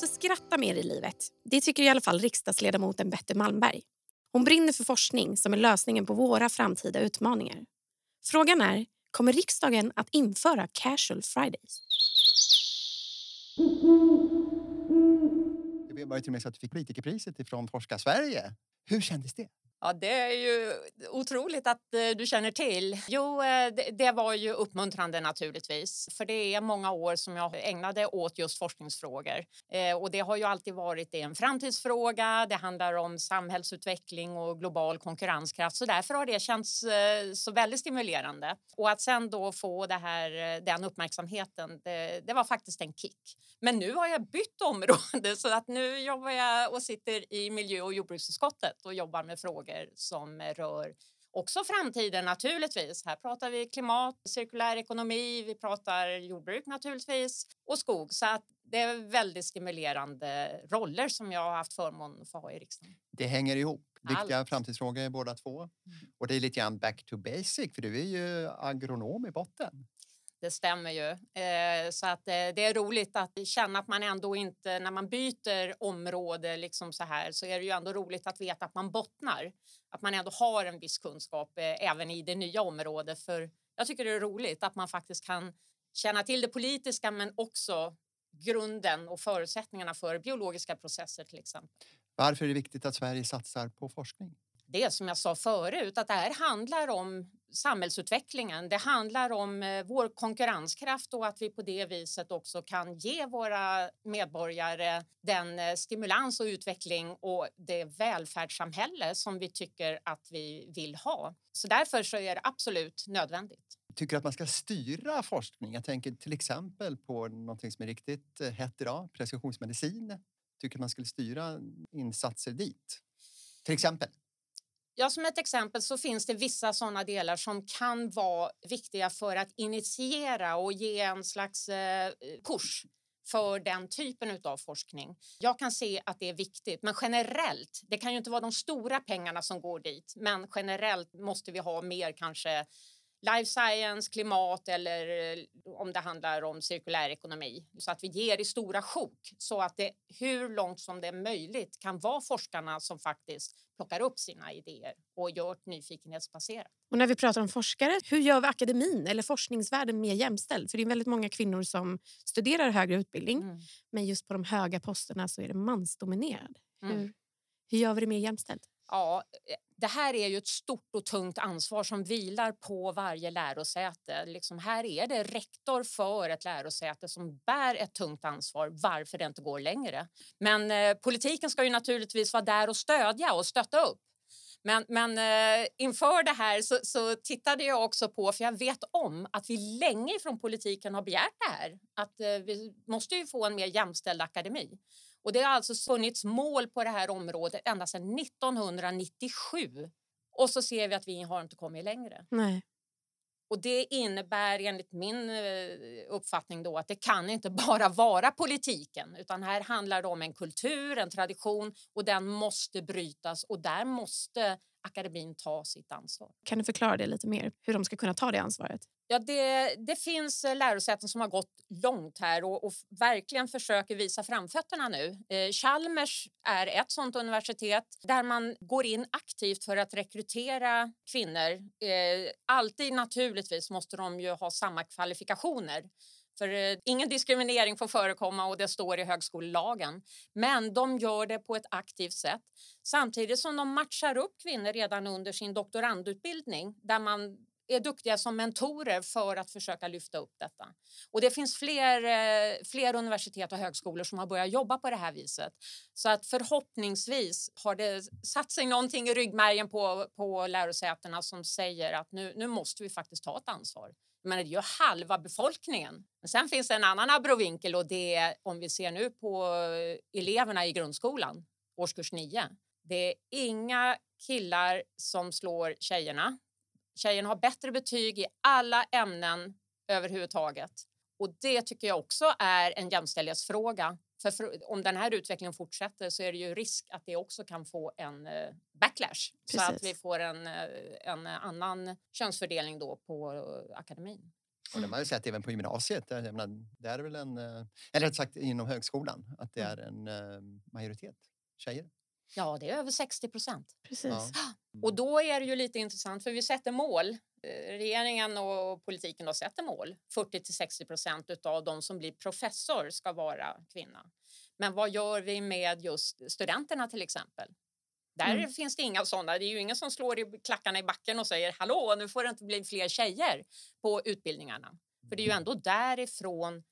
måste skratta mer i livet. Det tycker i alla fall riksdagsledamoten Betty Malmberg. Hon brinner för forskning som är lösningen på våra framtida utmaningar. Frågan är, kommer riksdagen att införa casual fridays? Det var ju till och med så att du fick politikerpriset från Forska Sverige. Hur kändes det? Ja, det är ju otroligt att eh, du känner till. Jo, eh, det, var ju uppmuntrande naturligtvis. För det är många år som jag ägnade åt just forskningsfrågor. Eh, och det har ju alltid varit en framtidsfråga. Det handlar om samhällsutveckling och global konkurrenskraft. Så därför har det känts så väldigt stimulerande. Och att sen då få det här, den uppmärksamheten, det, det var faktiskt en kick. Men nu har jag bytt område så att nu jobbar jag och sitter i miljö och jordbruksutskottet och jobbar med frågor frågor som rör också framtiden naturligtvis. Här pratar vi klimat, cirkulär ekonomi, vi pratar jordbruk naturligtvis och skog. Så att det är väldigt stimulerande roller som jag har haft förmånen att få ha i riksdagen. Det hänger ihop. Viktiga Allt. framtidsfrågor båda två. Mm. Och det är lite grann back to basic för du är ju agronom i botten. Det stämmer ju. Eh, så att eh, det är roligt att känna att man ändå inte, när man byter område liksom så här, så är det ju ändå roligt att veta att man bottnar. Att man ändå har en viss kunskap eh, även i det nya området. För jag tycker det är roligt att man faktiskt kan känna till det politiska men också grunden och förutsättningarna för biologiska processer till exempel. Varför är det viktigt att Sverige satsar på forskning? Det som jag sa förut, att det här handlar om samhällsutvecklingen. Det handlar om eh, vår konkurrenskraft och att vi på det viset också kan ge våra medborgare den eh, stimulans och utveckling och det välfärdssamhälle som vi tycker att vi vill ha. Så därför så är det absolut nödvändigt. Tycker att man ska styra forskning? Jag tänker till exempel på något som är riktigt eh, hett idag, precisionsmedicin. Tycker att man skulle styra insatser dit? Till exempel? Ja, som ett exempel så finns det vissa sådana delar som kan vara viktiga för att initiera och ge en slags eh, push för den typen av forskning. Jag kan se att det är viktigt, men generellt, det kan ju inte vara de stora pengarna som går dit, men generellt måste vi ha mer kanske life science, klimat eller eh, om det handlar om cirkulär ekonomi. Så att vi ger i stora sjok så att det hur långt som det är möjligt kan vara forskarna som faktiskt plockar upp sina idéer och gör det nyfikenhetsbaserat. Och när vi pratar om forskare, hur gör vi akademin eller forskningsvärlden mer jämställd? För det är väldigt många kvinnor som studerar högre utbildning mm. men just på de höga posterna så är det mansdominerad. Mm. Hur, hur gör vi det mer jämställt? Ja, eh, det här är ju ett stort och tungt ansvar som vilar på varje lärosäte. Liksom här är det rektor för ett lärosäte som bär ett tungt ansvar varför det inte går längre. Men eh, politiken ska ju naturligtvis vara där och stödja och stötta upp. Men, men eh, inför det här så, så, tittade jag också på, för jag vet om att vi länge från politiken har begärt det här, att eh, vi måste ju få en mer jämställd akademi. Och det har alltså funnits mål på det här området ända sedan 1997. Och så ser vi att vi har inte kommit längre. Nej. Och det innebär enligt min eh, uppfattning då att det kan inte bara vara politiken utan här handlar det om en kultur, en tradition och den måste brytas och där måste akademin ta sitt ansvar. Kan du förklara det lite mer, hur de ska kunna ta det ansvaret? Ja, det, det finns eh, lärosäten som har gått långt här och, och verkligen försöker visa framfötterna nu. Eh, Chalmers är ett sådant universitet där man går in aktivt för att rekrytera kvinnor. Eh, alltid naturligtvis måste de ju ha samma kvalifikationer. För eh, ingen diskriminering får förekomma och det står i högskolelagen. Men de gör det på ett aktivt sätt samtidigt som de matchar upp kvinnor redan under sin doktorandutbildning där man är duktiga som mentorer för att försöka lyfta upp detta. Och det finns fler, eh, fler universitet och högskolor som har börjat jobba på det här viset. Så att förhoppningsvis har det satt sig någonting i ryggmärgen på, på lärosätena som säger att nu, nu måste vi faktiskt ta ett ansvar. Men det är ju halva befolkningen. Men sen finns det en annan abrovinkel och det är om vi ser nu på eh, eleverna i grundskolan, årskurs 9. Det är inga killar som slår tjejerna Tjejerna har bättre betyg i alla ämnen överhuvudtaget. Och det tycker jag också är en jämställdhetsfråga. För, för om den här utvecklingen fortsätter så är det ju risk att det också kan få en eh, backlash. Precis. Så att vi får en, eh, en annan könsfördelning då på akademin. Och det har man ju sett även på gymnasiet. Jag menar, det är väl en, eh, eller rätt sagt inom högskolan, att det Mm. är en eh, majoritet tjejer. Ja, det är över 60 procent. Precis. Ja. Och då är det ju lite intressant för vi sätter mål. Eh, Regeringen och politiken då sätter mål. 40 till 60 procent av de som blir professor ska vara kvinna. Men vad gör vi med just studenterna till exempel? Där Mm. finns det inga sådana. Det är ju ingen som slår i klackarna i backen och säger hallå, nu får det inte bli fler tjejer på utbildningarna. För det är ju ändå därifrån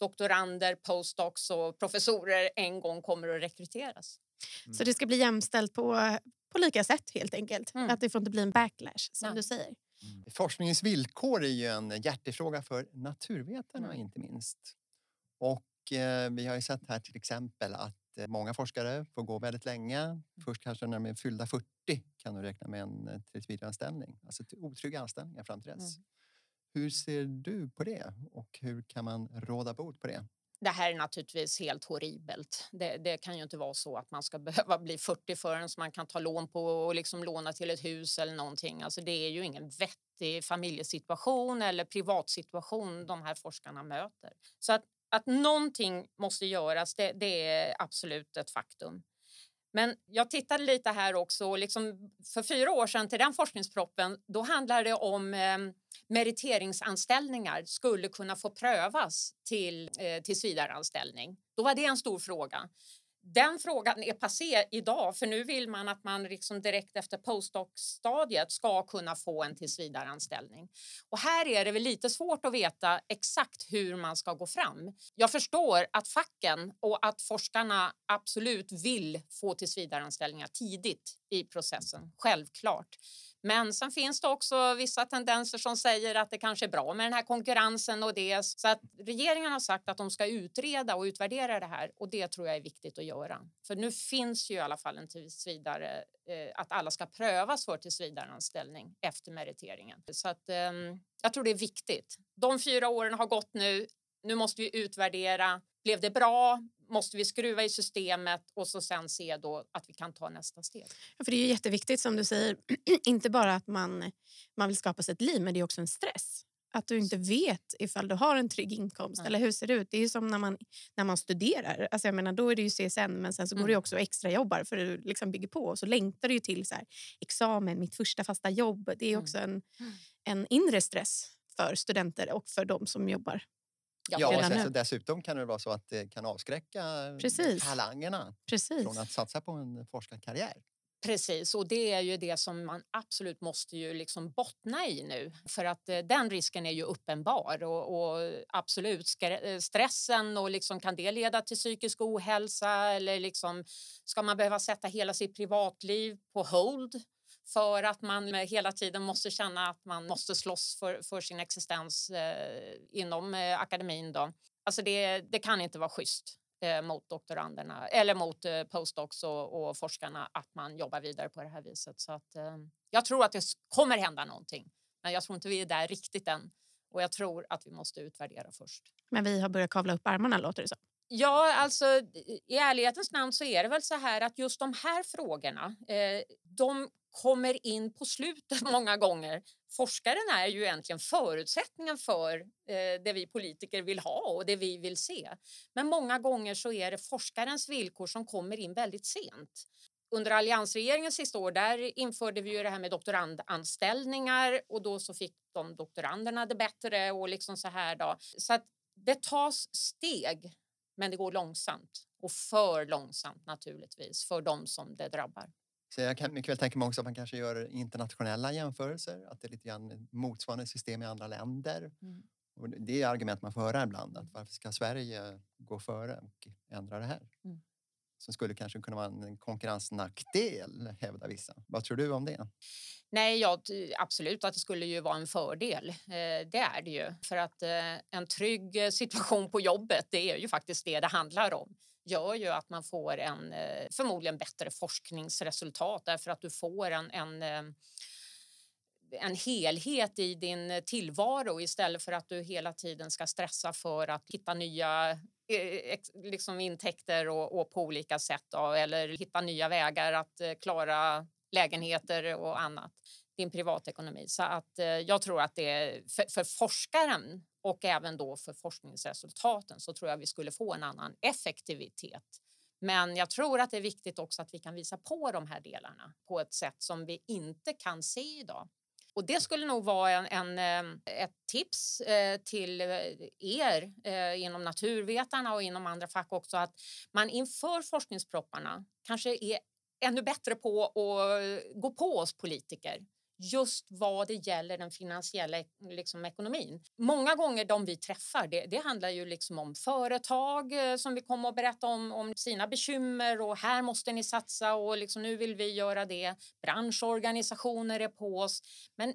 doktorander, postdocs och professorer en gång kommer att rekryteras. Så det ska bli jämställt på, på lika sätt helt enkelt. Mm. Att det får inte bli en backlash som Ja. du säger. Forskningens villkor är ju en hjärtefråga för naturvetarna Mm. inte minst. Och eh, vi har ju sett här till exempel att eh, många forskare får gå väldigt länge. Först kanske när de är fyllda 40 kan de räkna med en eh, tillsvidareanställning. Alltså otrygga anställningar fram till dess. Mm. Hur ser du på det och hur kan man råda bot på det? Det här är naturligtvis helt horribelt. Det, det kan ju inte vara så att man ska behöva bli 40 förrän man kan ta lån på och liksom låna till ett hus eller någonting. Alltså det är ju ingen vettig familjesituation eller privatsituation de här forskarna möter. Så att, att någonting måste göras, det, det är absolut ett faktum. Men jag tittade lite här också. och Liksom för fyra år sedan till den forskningsproppen, då handlade det om eh, meriteringsanställningar skulle kunna få prövas till eh, tillsvidareanställning. Då var det en stor fråga. Den frågan är passé idag, för nu vill man att man liksom direkt efter postdoc-stadiet ska kunna få en tillsvidareanställning. Och här är det väl lite svårt att veta exakt hur man ska gå fram. Jag förstår att facken och att forskarna absolut vill få tillsvidareanställningar tidigt i processen, självklart. Men sen finns det också vissa tendenser som säger att det kanske är bra med den här konkurrensen och det. Så att regeringen har sagt att de ska utreda och utvärdera det här och det tror jag är viktigt att göra. För nu finns ju i alla fall en tillsvidare, eh, att alla ska prövas för tillsvidareanställning efter meriteringen. Så att eh, jag tror det är viktigt. De fyra åren har gått nu. Nu måste vi utvärdera. Blev det bra? Måste vi skruva i systemet och så sen se då att vi kan ta nästa steg. Ja, för det är jätteviktigt som du säger, inte bara att man, man vill skapa sig ett liv men det är också en stress. Att du inte vet ifall du har en trygg inkomst Nej. eller hur ser det ut. Det är som när man, när man studerar. Alltså jag menar, då är det ju CSN men sen så går Mm. du också extra jobbar för du liksom bygger på och så längtar du till så här, examen, mitt första fasta jobb. Det är Mm. också en, Mm. en inre stress för studenter och för de som jobbar. Ja, och sen, så dessutom kan det vara så att det kan avskräcka Precis. talangerna Precis. från att satsa på en forskarkarriär. Precis, och det är ju det som man absolut måste ju liksom bottna i nu. För att eh, den risken är ju uppenbar och, och absolut eh, stressen och liksom kan det leda till psykisk ohälsa eller liksom ska man behöva sätta hela sitt privatliv på hold för att man hela tiden måste känna att man måste slåss för, för sin existens eh, inom eh, akademin. Då. Alltså det, det kan inte vara schysst eh, mot doktoranderna eller mot eh, postdocs och, och forskarna att man jobbar vidare på det här viset. Så att, eh, jag tror att det kommer hända någonting, men jag tror inte vi är där riktigt än. Och jag tror att vi måste utvärdera först. Men vi har börjat kavla upp armarna låter det som. Ja, alltså i ärlighetens namn så är det väl så här att just de här frågorna, eh, de kommer in på slutet många gånger. Forskaren är ju egentligen förutsättningen för eh, det vi politiker vill ha och det vi vill se. Men många gånger så är det forskarens villkor som kommer in väldigt sent. Under alliansregeringens sista år där införde vi ju det här med doktorandanställningar och då så fick de doktoranderna det bättre och liksom så här då. Så att det tas steg men det går långsamt och för långsamt naturligtvis för de som det drabbar. Så jag kan mycket väl tänka mig också att man kanske gör internationella jämförelser, att det är lite grann motsvarande system i andra länder. Mm. Och det är argument man får höra ibland, att varför ska Sverige gå före och ändra det här? Mm. Som skulle kanske kunna vara en konkurrensnackdel, hävdar vissa. Vad tror du om det? Nej, ja, absolut att det skulle ju vara en fördel. Eh, det är det ju. För att eh, en trygg eh, situation på jobbet, det är ju faktiskt det det handlar om gör ju att man får en förmodligen bättre forskningsresultat därför att du får en, en en helhet i din eh, tillvaro istället för att du hela tiden ska stressa för att hitta nya eh, eh, liksom intäkter och, och på olika sätt då, eller hitta nya vägar att klara lägenheter och annat. din privatekonomi. Så att jag tror att det för, för forskaren och även då för forskningsresultaten så tror jag vi skulle få en annan effektivitet. Men jag tror att det är viktigt också att vi kan visa på de här delarna på ett sätt som vi inte kan se idag. Och det skulle nog vara en, en ehm, ett tips eh, till eh, er eh, inom naturvetarna och inom andra fack också att man inför forskningspropparna kanske är ännu bättre på att gå på oss politiker just vad det gäller den finansiella liksom, ekonomin. Många gånger de vi träffar, det, det handlar ju liksom om företag eh, som vi kommer att berätta om, om sina bekymmer och här måste ni satsa och liksom, nu vill vi göra det. Branschorganisationer är på oss. Men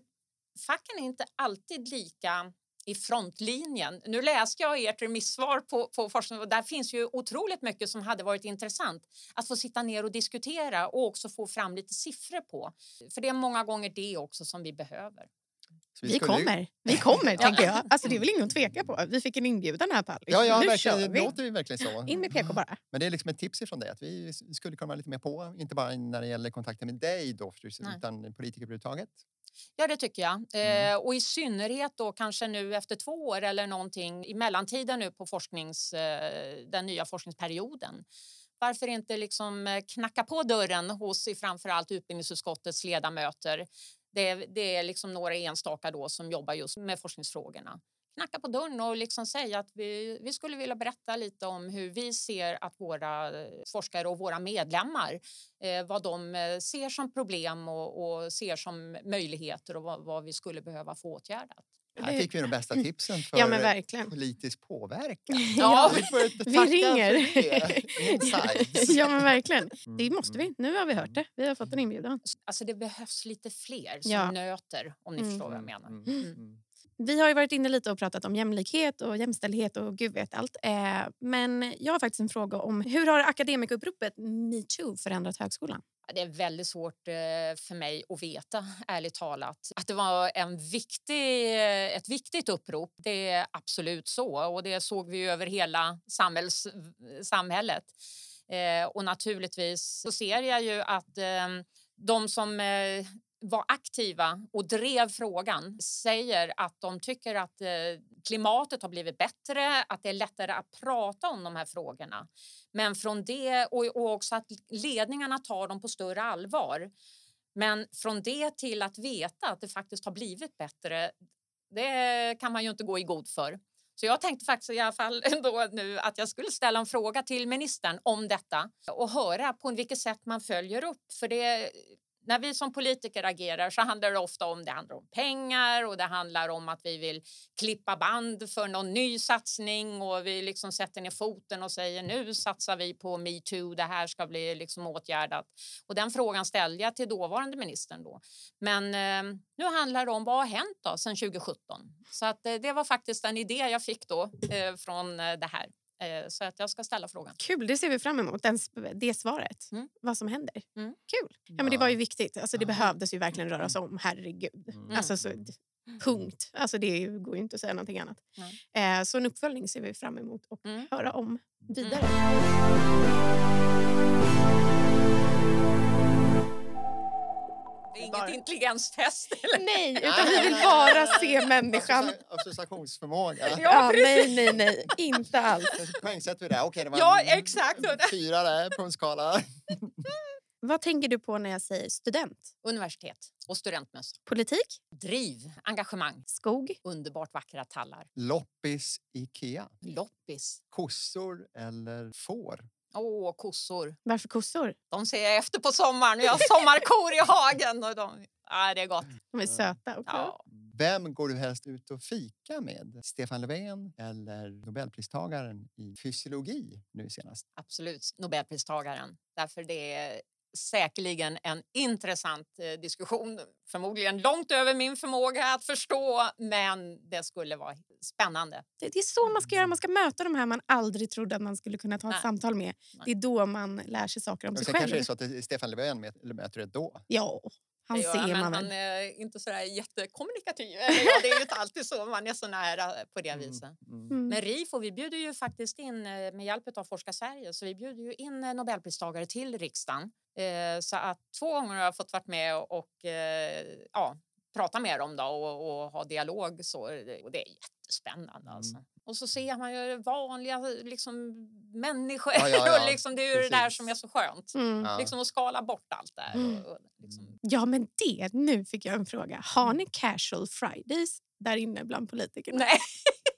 facken är inte alltid lika i frontlinjen. Nu läste jag ert remissvar på, på forskning och där finns ju otroligt mycket som hade varit intressant att få sitta ner och diskutera och också få fram lite siffror på. För det är många gånger det också som vi behöver. Vi, vi kommer, vi kommer tänker jag. Alltså, det är väl ingen att tveka på. Vi fick en inbjudan här på Alice. Ja, ja verkligen, det låter ju verkligen så. In med PK bara. Men det är liksom ett tips ifrån dig att vi skulle kunna vara lite mer på, inte bara när det gäller kontakten med dig då, utan politiker överhuvudtaget. Ja, det tycker jag. Mm. Eh, och i synnerhet då kanske nu efter två år eller någonting i mellantiden nu på forsknings, eh, den nya forskningsperioden. Varför inte liksom eh, knacka på dörren hos framförallt utbildningsutskottets ledamöter. Det, det är liksom några enstaka då som jobbar just med forskningsfrågorna knacka på dörren och liksom säga att vi, vi skulle vilja berätta lite om hur vi ser att våra eh, forskare och våra medlemmar, eh, vad de eh, ser som problem och, och ser som möjligheter och vad, vad, vi skulle behöva få åtgärdat. Här fick vi de bästa tipsen för ja, politisk påverkan. Ja, vi, vi ringer. ja, men verkligen. Det måste vi. Mm. Nu har vi hört det. Vi har fått en inbjudan. Alltså, det behövs lite fler som ja. nöter, om ni mm. förstår vad jag menar. Mm. Vi har ju varit inne lite och pratat om jämlikhet och jämställdhet och gud vet allt. Eh, men jag har faktiskt en fråga om hur har akademikuppropet metoo förändrat högskolan? Det är väldigt svårt eh, för mig att veta, ärligt talat. Att det var en viktig, eh, ett viktigt upprop, det är absolut så. Och det såg vi över hela samhälls, samhället. Och naturligtvis så ser jag ju att de som var aktiva och drev frågan säger att de tycker att eh, klimatet har blivit bättre, att det är lättare att prata om de här frågorna. Men från det och också att ledningarna tar dem på större allvar. Men från det till att veta att det faktiskt har blivit bättre, det kan man ju inte gå i god för. Så jag tänkte faktiskt i alla fall ändå nu att jag skulle ställa en fråga till ministern om detta och höra på vilket sätt man följer upp. För det när vi som politiker agerar så handlar det ofta om det handlar om pengar och det handlar om att vi vill klippa band för någon ny satsning och vi liksom sätter ner foten och säger nu satsar vi på metoo, det här ska bli liksom åtgärdat. Och den frågan ställde jag till dåvarande ministern då. Men eh, nu handlar det om vad har hänt då sedan 2017? Så att eh, det var faktiskt en idé jag fick då eh, från eh, det här. Eh, så att jag ska ställa frågan. Kul, det ser vi fram emot. Den, det svaret. Mm. Vad som händer. Mm. Kul. Ja, men det var ju viktigt. Alltså, det behövdes ju verkligen röras om. Herregud. Mm. Alltså, så, punkt. Alltså, det går ju inte att säga någonting annat. Eh, så en uppföljning ser vi fram emot och mm. höra om vidare. Inget intelligenstest. Eller? Nej, utan vi vill bara se människan. Associationsförmåga. Ja, ja nej, nej, nej. Inte alls. Poängsätter vi det? Okej, det var ja, exakt. fyra där på en skala. Vad tänker du på när jag säger student? Universitet och studentmössa. Politik? Driv, engagemang. Skog? Underbart vackra tallar. Loppis, Ikea. Loppis. Kossor eller får? Åh, kossor. Varför kossor? De ser jag efter på sommaren. Jag har sommarkor i hagen. Och de, ja, det är gott. De är söta också. Ja. Vem går du helst ut och fika med? Stefan Löfven eller Nobelpristagaren i fysiologi nu senast? Absolut Nobelpristagaren. Därför det är säkerligen en intressant eh, diskussion. Förmodligen långt över min förmåga att förstå, men det skulle vara spännande. Det, är så man ska göra. Man ska möta de här man aldrig trodde att man skulle kunna ta ett Nej. samtal med. Det är då man lär sig saker om sig själv. kanske är så att Stefan Löfven möter det då. Ja, Han ser man han väl. är inte sådär jättekommunikativ. Ja, det är ju inte alltid så man är så nära på det viset. Mm. Mm. Men RIFO, vi bjuder ju faktiskt in eh, med hjälp av Forska Sverige, så vi bjuder ju in eh, Nobelpristagare till riksdagen. Eh, Så att två gånger har jag fått varit med och, ja, prata med dem då och, och ha dialog. Så, och det är jättespännande Mm. alltså. Och så ser man ju vanliga liksom, människor. Ja, ja, ja. och liksom, det är ju det där Precis. som är så skönt. Mm. Ja. Liksom att skala bort allt där. Mm. Och, och, liksom. Ja, men det, nu fick jag en fråga. Har ni casual fridays där inne bland politikerna? Nej.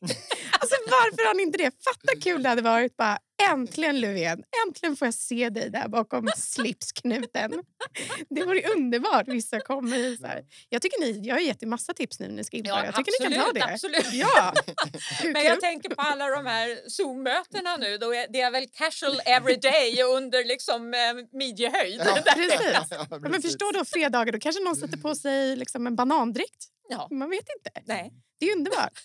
Alltså, varför har ni inte det? Fatta kul det hade varit. Bara, äntligen Löfven, äntligen får jag se dig där bakom slipsknuten. Det vore underbart. Vissa kommer så här. Jag tycker ni, jag har gett er massa tips nu när ni ska införa. Ja, jag tycker ni kan ta det. Absolut. Ja, Men jag tänker på alla de här Zoom-mötena nu. Då är, det är väl casual every day under liksom eh, midjehöjd. Ja. Precis. Ja, men förstå då fredagar, då kanske någon sätter på sig liksom en banandräkt. Ja. Man vet inte. Nej. Det är underbart.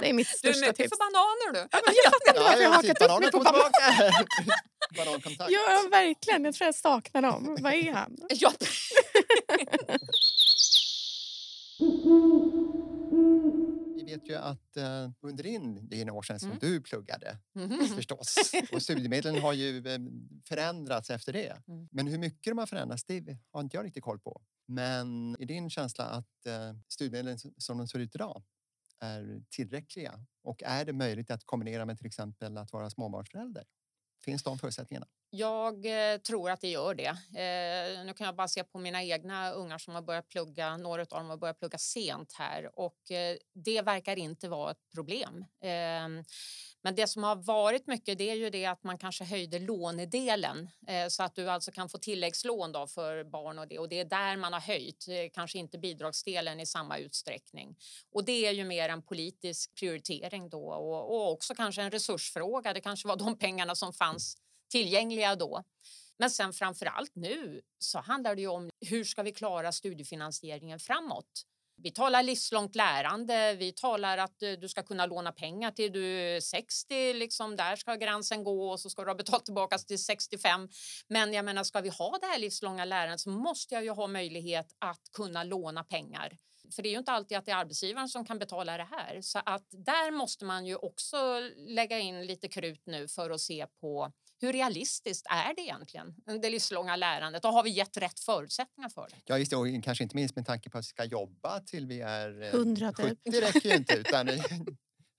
Det är mitt Du är största tips. för bananer du. Ja, men jag fattar inte varför jag har hakat upp mig på kom banan. tillbaka. Banankontakt. Ja, verkligen. Jag tror jag saknar dem. Vad är han? Ja. Vi vet ju att eh, under din, dina år sedan som Mm. du pluggade Mhm. förstås. Och studiemedlen har ju eh, förändrats efter det. Mm. Men hur mycket de har förändrats det har inte jag riktigt koll på. Men är din känsla att eh, studiemedlen som de ser ut idag är tillräckliga? Och är det möjligt att kombinera med till exempel att vara småbarnsförälder? Finns de förutsättningarna? Jag eh, tror att det gör det. Eh, nu kan jag bara se på mina egna ungar som har börjat plugga. Några av dem har börjat plugga sent här och eh, det verkar inte vara ett problem. Ehm, men det som har varit mycket det är ju det att man kanske höjde lånedelen så att du alltså kan få tilläggslån då för barn och det och det är där man har höjt, kanske inte bidragsdelen i samma utsträckning. Och det är ju mer en politisk prioritering då och också kanske en resursfråga. Det kanske var de pengarna som fanns tillgängliga då. Men sen framför allt nu så handlar det ju om hur ska vi klara studiefinansieringen framåt? Vi talar livslångt lärande, vi talar att eh, du ska kunna låna pengar till du är 60, liksom där ska gränsen gå och så ska du ha betalt tillbaka till 65. Men jag menar, ska vi ha det här livslånga lärandet så måste jag ju ha möjlighet att kunna låna pengar. För det är ju inte alltid att det är arbetsgivaren som kan betala det här. Så att där måste man ju också lägga in lite krut nu för att se på hur realistiskt är det egentligen, det livslånga lärandet? Och har vi gett rätt förutsättningar för det? Ja, just det. Och kanske inte minst med tanke på att vi ska jobba till vi är... eh, 100 typ. 70 räcker ju inte. Utan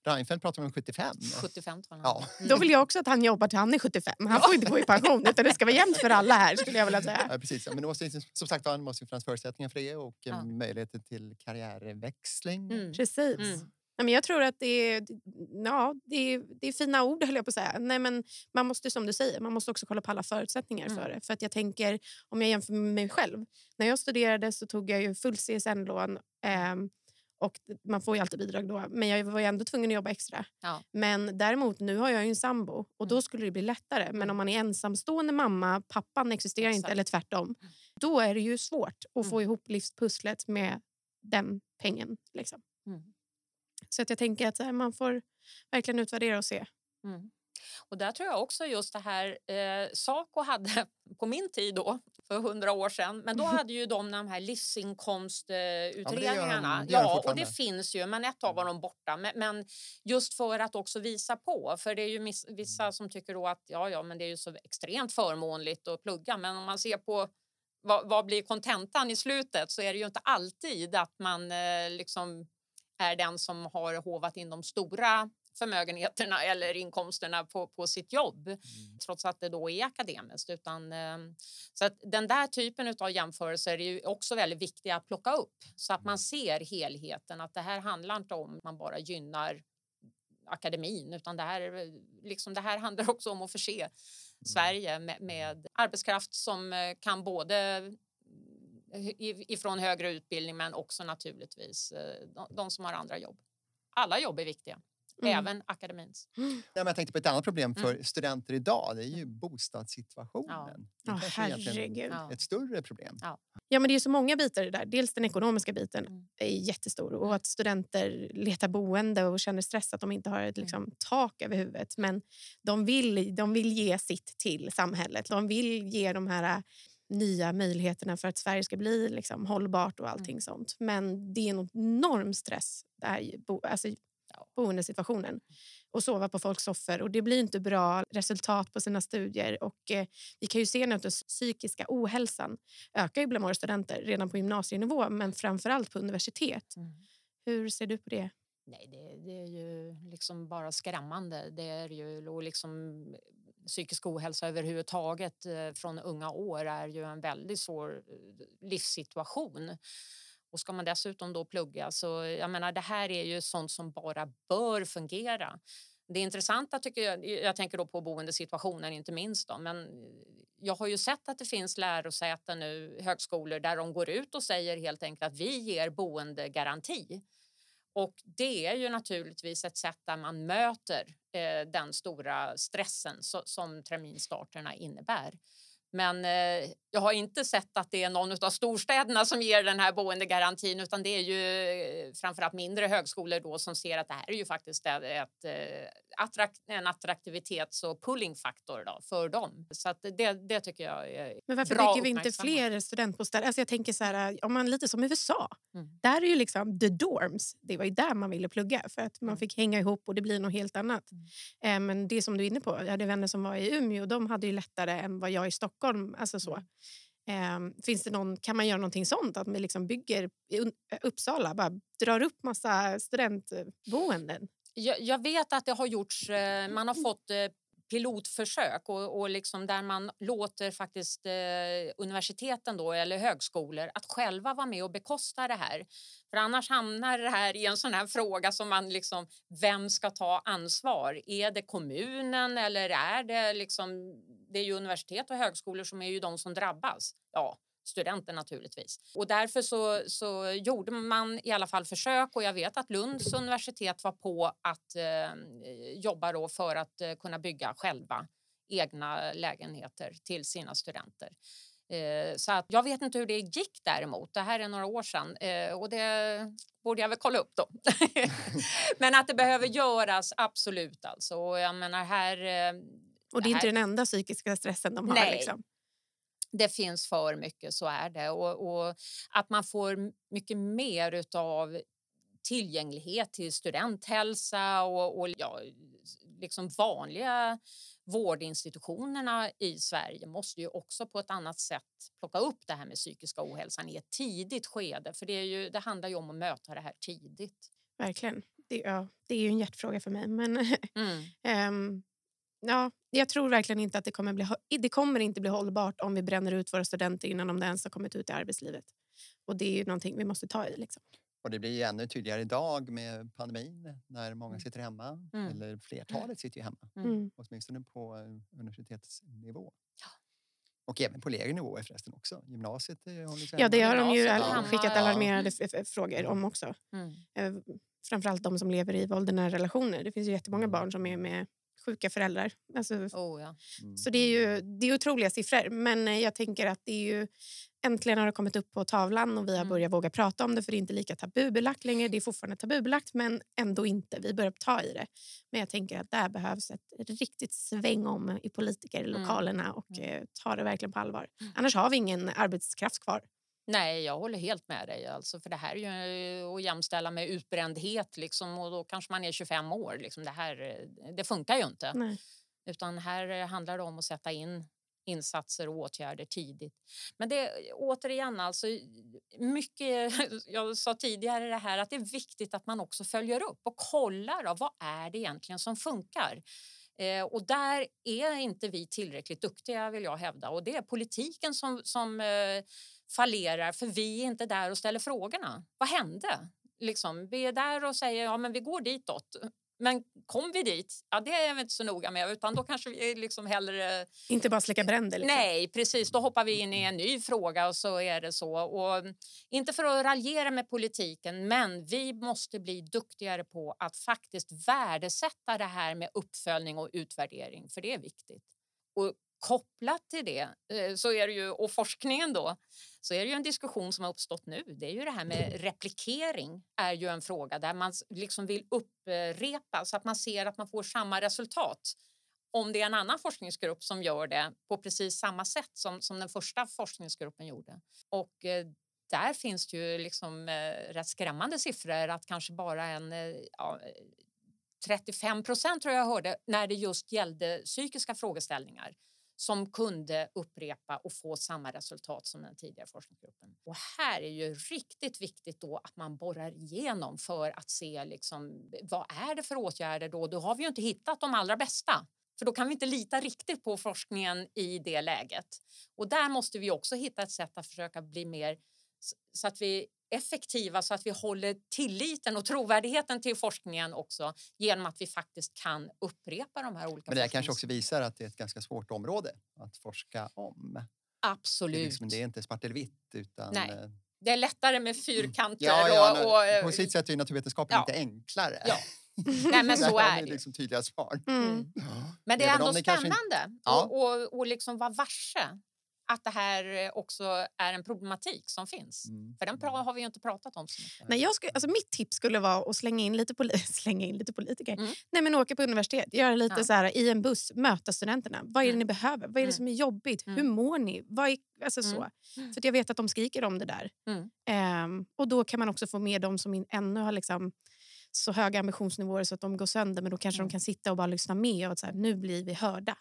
Reinfeldt pratar om 75. 75 talar Ja. Då vill jag också att han jobbar till han är 75. Han får inte gå i pension utan det ska vara jämnt för alla här skulle jag vilja säga. Ja, precis. Men det måste, som sagt det måste finnas förutsättningar för det och eh, Ja. möjligheter till karriärväxling. Mm. Precis. Mm. Men jag tror att det är, ja, det, är, det är fina ord, höll jag på att säga. Nej, men man måste, som du säger, man måste också kolla på alla förutsättningar Mm. för det. För att jag tänker, om jag jämför med mig själv. När jag studerade så tog jag ju full CSN-lån. ehm, och man får ju alltid bidrag då, men jag var ju ändå tvungen att jobba extra. Ja. Men däremot, nu har jag ju en sambo och då Mm. skulle det bli lättare. Men Mm. om man är ensamstående mamma, pappan existerar inte Exakt. eller tvärtom. Då är det ju svårt att få Mm. ihop livspusslet med den pengen. Liksom. Mm. Så att jag tänker att här, man får verkligen utvärdera och se. Mm. Och där tror jag också just det här, eh, Saco hade på min tid då, för hundra år sedan, men då hade ju de de här livsinkomstutredningarna. de- de ja, och det finns ju, men ett av dem borta. Men, men just för att också visa på, för det är ju miss, vissa som tycker då att ja, ja, men det är ju så extremt förmånligt att plugga, men om man ser på vad, vad blir kontentan i slutet så är det ju inte alltid att man eh, liksom är den som har hovat in de stora förmögenheterna eller inkomsterna på, på sitt jobb trots att det då är akademiskt. Utan, eh, så att den där typen av jämförelser är ju också väldigt viktiga att plocka upp så att man ser helheten. Att det här handlar inte om att man bara gynnar akademin utan det här, liksom, det här handlar också om att förse Sverige med, med arbetskraft som eh, kan både ifrån högre utbildning men också naturligtvis eh, de, de som har andra jobb. Alla jobb är viktiga, Mm. även akademins. Ja, men jag tänkte på ett annat problem för studenter idag. Det är ju bostadssituationen. Det Ja, kanske är herregud. Ja. ett större problem. Ja, men det är så många bitar i det där. Dels den ekonomiska biten Mm. är jättestor och att studenter letar boende och känner stress att de inte har ett liksom, tak över huvudet. Men de vill, de vill ge sitt till samhället. De vill ge de här nya möjligheterna för att Sverige ska bli liksom, hållbart och allting mm. sånt. Men det är en enorm stress, det här, bo, alltså, boendesituationen och sova på folks soffor. Och det blir inte bra resultat på sina studier. Och, eh, vi kan ju se nu att den psykiska ohälsan ökar bland våra studenter redan på gymnasienivå men framförallt på universitet. Mm. Hur ser du på det? Nej, det, det, är ju liksom bara skrämmande. Det är ju liksom psykisk ohälsa överhuvudtaget eh, från unga år är ju en väldigt svår eh, livssituation. Och ska man dessutom då plugga så jag menar det här är ju sånt som bara bör fungera. Det intressanta tycker jag, jag tänker då på boendesituationen inte minst då, men eh, jag har ju sett att det finns lärosäten nu, högskolor där de går ut och säger helt enkelt att vi ger boendegaranti. Och det är ju naturligtvis ett sätt där man möter eh, den stora stressen som terminstarterna innebär. Men eh, jag har inte sett att det är någon av storstäderna som ger den här boendegarantin utan det är ju eh, framförallt mindre högskolor då som ser att det här är ju faktiskt ett, ett, eh, attrakt, en attraktivitets och pullingfaktor då för dem. Så det, det tycker jag är Men varför bra bygger vi inte fler studentbostäder? Alltså jag tänker så här, om man lite som USA. Mm. Där är ju liksom the dorms. Det var ju där man ville plugga för att man mm. fick hänga ihop och det blir något helt annat. Mm. men det som du är inne på, jag hade vänner som var i Umeå och de hade ju lättare än vad jag i Stockholm. Alltså så. Mm. Eh, finns det någon, kan man göra någonting sånt? Att man liksom bygger i Uppsala, bara drar upp massa studentboenden? Jag, jag vet att det har gjorts, eh, man har fått eh, pilotförsök och, och liksom där man låter faktiskt eh, universiteten då, eller högskolor att själva vara med och bekosta det här. För annars hamnar det här i en sån här fråga som man liksom, vem ska ta ansvar? Är det kommunen eller är det liksom, det är ju universitet och högskolor som är ju de som drabbas. Ja, studenter naturligtvis. Och därför så, så gjorde man i alla fall försök och jag vet att Lunds universitet var på att eh, jobba då för att eh, kunna bygga själva egna lägenheter till sina studenter. Eh, så att jag vet inte hur det gick däremot. Det här är några år sedan eh, och det borde jag väl kolla upp då. Men att det behöver göras, absolut alltså. Och jag menar här... Eh, och det är inte den enda psykiska stressen de har? Nej, liksom det finns för mycket, så är det. Och, och att man får mycket mer av tillgänglighet till studenthälsa och, och ja, liksom vanliga vårdinstitutionerna i Sverige måste ju också på ett annat sätt plocka upp det här med psykiska ohälsan i ett tidigt skede. För det, är ju, det handlar ju om att möta det här tidigt. Verkligen. Det, ja, det är ju en hjärtfråga för mig. Men, mm. um, Ja, jag tror verkligen inte att det kommer bli det kommer inte bli hållbart om vi bränner ut våra studenter innan de ens har kommit ut i arbetslivet. Och det är ju någonting vi måste ta i. Liksom. Och det blir ännu tydligare idag med pandemin när många mm. sitter hemma. Mm. Eller flertalet sitter ju hemma. Mm. mm. Åtminstone på eh, universitetsnivå. Ja. Och även på lägre nivåer förresten också. Gymnasiet håller Ja, det har de ju all, skickat alarmerade ja. frågor om också. Mm. Eh, framförallt de som lever i våldernära relationer. Det finns ju jättemånga barn som är med sjuka föräldrar. Alltså, oh, ja. mm. Så det är ju det är otroliga siffror. Men eh, jag tänker att det är ju äntligen har det kommit upp på tavlan och vi har mm. börjat våga prata om det för det är inte lika tabubelagt längre. Det är fortfarande tabubelagt men ändå inte. Vi börjar ta i det. Men jag tänker att där behövs ett riktigt sväng om i politikerlokalerna mm. och mm. ta det verkligen på allvar. Mm. Annars har vi ingen arbetskraft kvar. Nej, jag håller helt med dig. Alltså, för Det här är ju att jämställa med utbrändhet liksom, och då kanske man är 25 år. Liksom. Det, här, det funkar ju inte. Nej. Utan här handlar det om att sätta in insatser och åtgärder tidigt. Men det återigen, alltså, mycket, jag sa tidigare det här att det är viktigt att man också följer upp och kollar då, vad är det egentligen som funkar. Eh, och där är inte vi tillräckligt duktiga vill jag hävda och det är politiken som, som eh, fallerar för vi är inte där och ställer frågorna. Vad hände? Liksom, vi är där och säger ja men vi går ditåt. Men kom vi dit? Ja, det är vi inte så noga med. Utan då kanske vi liksom hellre... Inte bara släcka bränder? Liksom. Nej, precis. Då hoppar vi in i en ny fråga och så är det så. Och inte för att raljera med politiken, men vi måste bli duktigare på att faktiskt värdesätta det här med uppföljning och utvärdering, för det är viktigt. Och kopplat till det eh, så är det ju, och forskningen då, så är det ju en diskussion som har uppstått nu. Det är ju det här med replikering är ju en fråga där man liksom vill upprepa så att man ser att man får samma resultat om det är en annan forskningsgrupp som gör det på precis samma sätt som, som den första forskningsgruppen gjorde. Och eh, där finns det ju liksom eh, rätt skrämmande siffror att kanske bara en ja, 35 procent tror jag hörde när det just gällde psykiska frågeställningar som kunde upprepa och få samma resultat som den tidigare forskningsgruppen. Och här är ju riktigt viktigt då att man borrar igenom för att se liksom, vad är det för åtgärder då? Då har vi ju inte hittat de allra bästa. För då kan vi inte lita riktigt på forskningen i det läget. Och där måste vi också hitta ett sätt att försöka bli mer så att vi effektiva så att vi håller tilliten och trovärdigheten till forskningen också genom att vi faktiskt kan upprepa de här olika Men det kanske också visar att det är ett ganska svårt område att forska om. Absolut. Det är, liksom, det är inte svart eller vitt utan Nej. eh, Det är lättare med fyrkanter ja, ja, och... och eh, på sitt sätt är naturvetenskapen ja. lite enklare. Ja. Nej, men så är det. liksom tydliga svar. Mm. Men det är ändå kanske spännande Ja. och, och, och liksom vara varse att det här också är en problematik som finns. Mm. För den pra- har vi ju inte pratat om så mycket. Men jag skulle, alltså mitt tips skulle vara att slänga in lite, poli slänga in lite politiker. Mm. Nej, men åka på universitet, göra lite Ja. så här, i en buss, möta studenterna. Vad är det Mm. ni behöver? Vad är det Mm. som är jobbigt? Hur Mm. mår ni? Vad är, alltså Mm. så. Mm. För att jag vet att de skriker om det där. Mm. Ehm, och då kan man också få med de som in, ännu har liksom så höga ambitionsnivåer så att de går sönder. Men då kanske Mm. de kan sitta och bara lyssna med och att så här, nu blir vi hörda.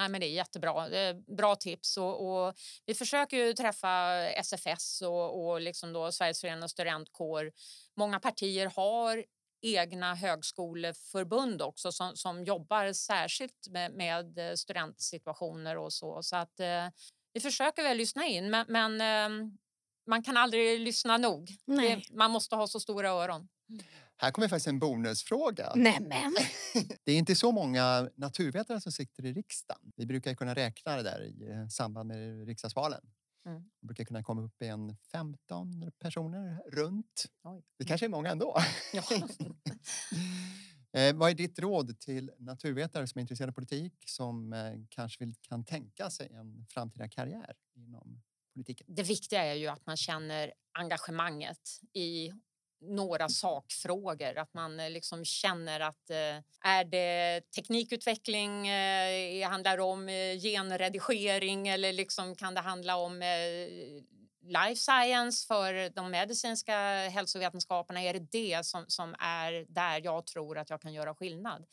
Nej, men det är jättebra. Det är bra tips. Och, och vi försöker ju träffa SFS och, och liksom då Sveriges förenade studentkår. Många partier har egna högskoleförbund också som, som jobbar särskilt med, med studentsituationer och så. Så att eh, vi försöker väl lyssna in, men, men eh, man kan aldrig lyssna nog. Nej. Det, man måste ha så stora öron. Här kommer faktiskt en bonusfråga. Nämen! Det är inte så många naturvetare som sitter i riksdagen. Vi brukar kunna räkna det där i eh, samband med riksdagsvalen. Mm. Det brukar kunna komma upp i en 15 personer runt. Oj. Det kanske är många ändå. Ja. Eh, vad är ditt råd till naturvetare som är intresserade av politik som eh, kanske vill, kan tänka sig en framtida karriär inom politiken? Det viktiga är ju att man känner engagemanget i några sakfrågor. Att man eh, liksom känner att eh, är det teknikutveckling, eh, handlar det om eh, genredigering eller liksom kan det handla om eh, life science för de medicinska hälsovetenskaperna? Är det det som, som är där jag tror att jag kan göra skillnad?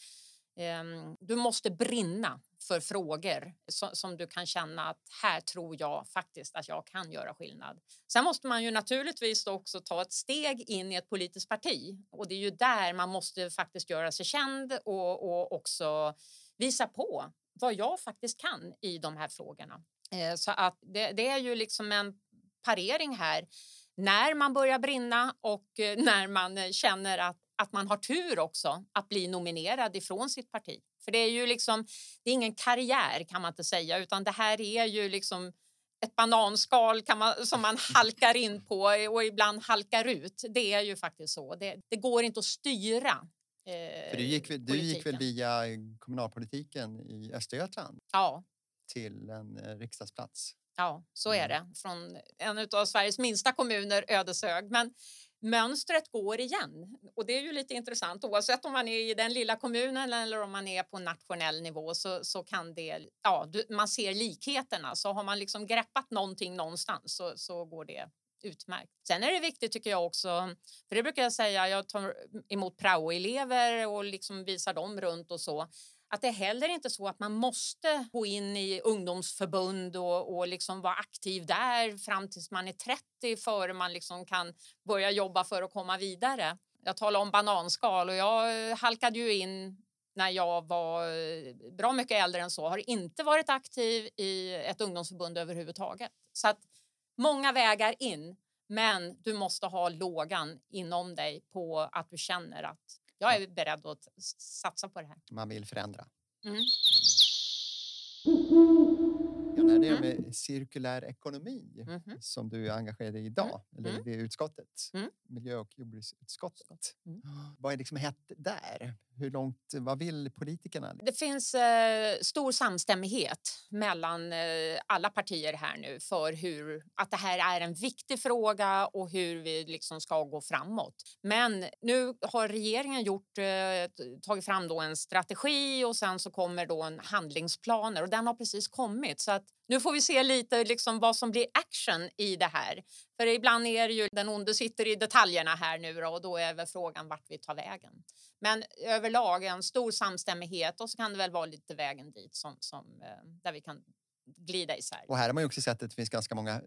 Ehm, du måste brinna för frågor som, du kan känna att här tror jag faktiskt att jag kan göra skillnad. Sen måste man ju naturligtvis också ta ett steg in i ett politiskt parti och det är ju där man måste faktiskt göra sig känd och, och också visa på vad jag faktiskt kan i de här frågorna. Eh, så att det, det är ju liksom en parering här när man börjar brinna och eh, när man eh, känner att, att man har tur också att bli nominerad ifrån sitt parti. För det är ju liksom, det är ingen karriär kan man inte säga utan det här är ju liksom ett bananskal kan man, som man halkar in på och ibland halkar ut. Det är ju faktiskt så. Det, det går inte att styra. Eh, För du gick, väl- du gick väl via kommunalpolitiken i Östergötland Ja, till en eh, riksdagsplats? Ja, så är Mm. det. Från en av Sveriges minsta kommuner, Ödeshög. Men mönstret går igen. Och det är ju lite intressant. Oavsett om man är i den lilla kommunen eller om man är på nationell nivå så, så kan det... Ja, du, man ser likheterna. Så har man liksom greppat någonting någonstans så, så går det utmärkt. Sen är det viktigt tycker jag också, för det brukar jag säga, jag tar emot praoelever och liksom visar dem runt och så att det är heller inte så att man måste gå in i ungdomsförbund och, och liksom vara aktiv där fram tills man är 30 före man liksom kan börja jobba för att komma vidare. Jag talar om bananskal och jag eh, halkade ju in när jag var eh, bra mycket äldre än så, har inte varit aktiv i ett ungdomsförbund överhuvudtaget. Så att många vägar in, men du måste ha lågan inom dig på att du känner att jag är beredd att satsa på det här. Man vill förändra. Mm. Ja, när det är Mm. med cirkulär ekonomi Mhm. som du är engagerad i idag, eller Mm. det utskottet. Mm. miljö och jordbruksutskottet. Mm. Vad är liksom hett där? Hur långt, vad vill politikerna? Det finns eh, stor samstämmighet mellan eh, alla partier här nu för hur, att det här är en viktig fråga och hur vi liksom ska gå framåt. Men nu har regeringen gjort, eh, tagit fram då en strategi och sen så kommer då en handlingsplaner och den har precis kommit. Så att nu får vi se lite liksom vad som blir action i det här. För ibland är det ju den onde sitter i detaljerna här nu då, och då är väl frågan vart vi tar vägen. Men överlag en stor samstämmighet och så kan det väl vara lite vägen dit som, som, eh, där vi kan glida isär. Och här har man ju också sett att det finns ganska många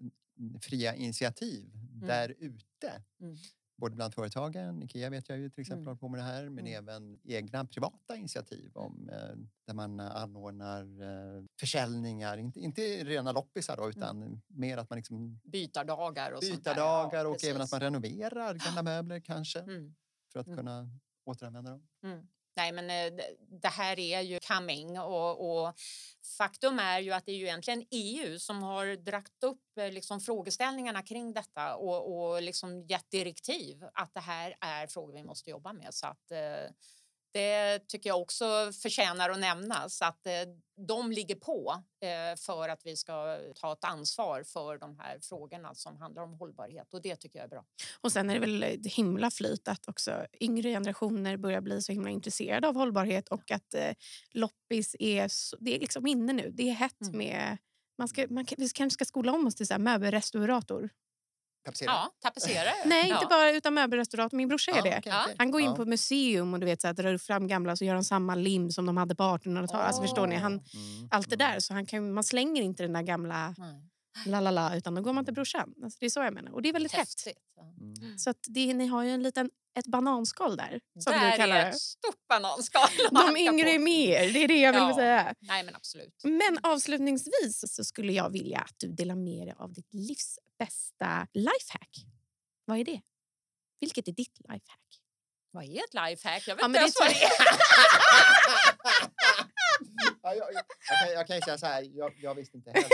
fria initiativ där ute. Mm. Både bland företagen, Ikea vet jag ju till exempel Mm. håller på med det här, men Mm. även egna privata initiativ om, eh, där man anordnar eh, försäljningar, inte, inte rena loppisar då, utan mer att man liksom Bytardagar och bytardagar Ja, och även att man renoverar gamla möbler kanske Mm. för att Mm. kunna återanvända dem. Nej, men eh, det- här är ju coming och, och faktum är ju att det är ju egentligen EU som har dragit upp eh, liksom frågeställningarna kring detta och, och liksom gett direktiv att det här är frågor vi måste jobba med. Så att eh, det tycker jag också förtjänar att nämnas att eh, de ligger på eh, för att vi ska ta ett ansvar för de här frågorna som handlar om hållbarhet och det tycker jag är bra. Och sen är det väl ett himla flyt att också yngre generationer börjar bli så himla intresserade av hållbarhet och att eh, loppis är, det är liksom inne nu. Det är hett Mm. med... Man ska, man, vi kanske ska skola om oss till möbelrestaurator. Tapetsera? Ja, tapetserare. Nej, ja. inte bara utan möbelrestaurator. Min brorsa är Ja, det. Ja. okej. Han går in Ja. på museum och du vet, så här, drar fram gamla så gör han samma lim som de hade på 1800-talet. Alltså, förstår ni? Han, Mm, allt det mm. där. Så han kan, man slänger inte den där gamla Nej. La la la utan då går man till brorsan. Alltså, det är så jag menar. Och det är väldigt. Häftigt. Mm. Så att det, ni har ju en liten, ett bananskal där. Som Där du kallar är det. ett stort bananskal. De yngre är mer, det är det jag vill Ja. säga. Nej, men absolut. Men avslutningsvis så skulle jag vilja att du delar med dig av ditt livs bästa lifehack. Vad är det? Vilket är ditt lifehack? Vad är ett lifehack? Jag vet Ja, inte ens är vad det är. ja, jag, jag, jag, kan, jag kan säga så här, jag, jag visste inte heller.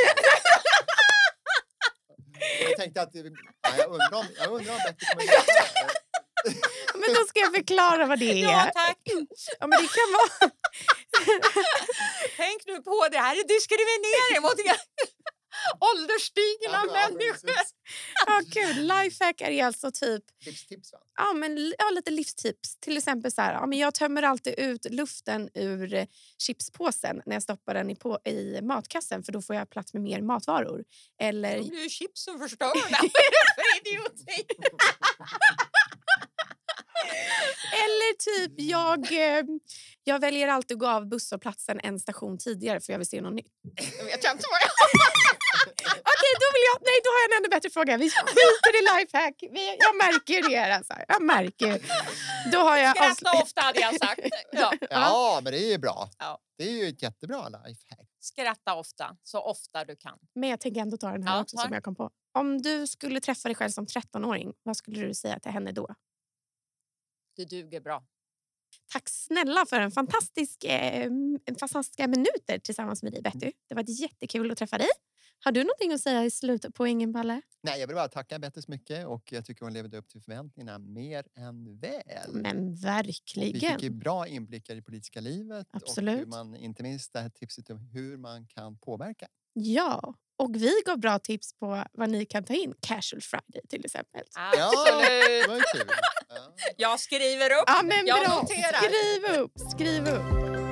Jag tänkte att ja, jag undrar om, jag undrar om Betty kommer veta det. Men då ska jag förklara vad det är. Ja, tack. Ja, men det kan vara... Tänk nu på det. här är diskriminering mot ålderstigna Ja, människor. Ja, kul. Lifehack är alltså typ Livstips va? ja, men, ja, lite livstips. Till exempel så här, ja, men jag tömmer alltid ut luften ur chipspåsen när jag stoppar den i, på, i matkassen för då får jag plats med mer matvaror. Eller Då blir chipsen förstörda. För idioti? Eller typ jag, eh, jag väljer alltid att gå av busshållplatsen en station tidigare för jag vill se något nytt. Jag vet inte vad jag... Okej, då vill jag... Nej, då har jag en ännu bättre fråga. Vi skiter i lifehack. Vi, jag märker det. Alltså. Jag märker. Då har jag... Skratta avslut- ofta hade jag sagt. Ja. Ja, men det är ju bra. Ja. Det är ju ett jättebra lifehack. Skratta ofta, så ofta du kan. Men jag tänker ändå ta den här Ja, också som jag kom på. Om du skulle träffa dig själv som 13-åring, vad skulle du säga till henne då? Du duger bra. Tack snälla för en fantastisk, eh, fantastiska minuter tillsammans med dig Betty. Det var jättekul att träffa dig. Har du någonting att säga i slutet på ingen Palle? Nej, jag vill bara tacka Betty så mycket och jag tycker hon levde upp till förväntningarna mer än väl. Men Och vi verkligen. fick ju bra inblickar i politiska livet och Absolut. hur man, inte minst det här tipset om hur man kan påverka. Ja, och vi gav bra tips på vad ni kan ta in. Casual Friday till exempel. Ja, Absolut. det var ju kul. Ja. Jag skriver upp. Ja, men jag bra. noterar. Skriv upp, skriv upp.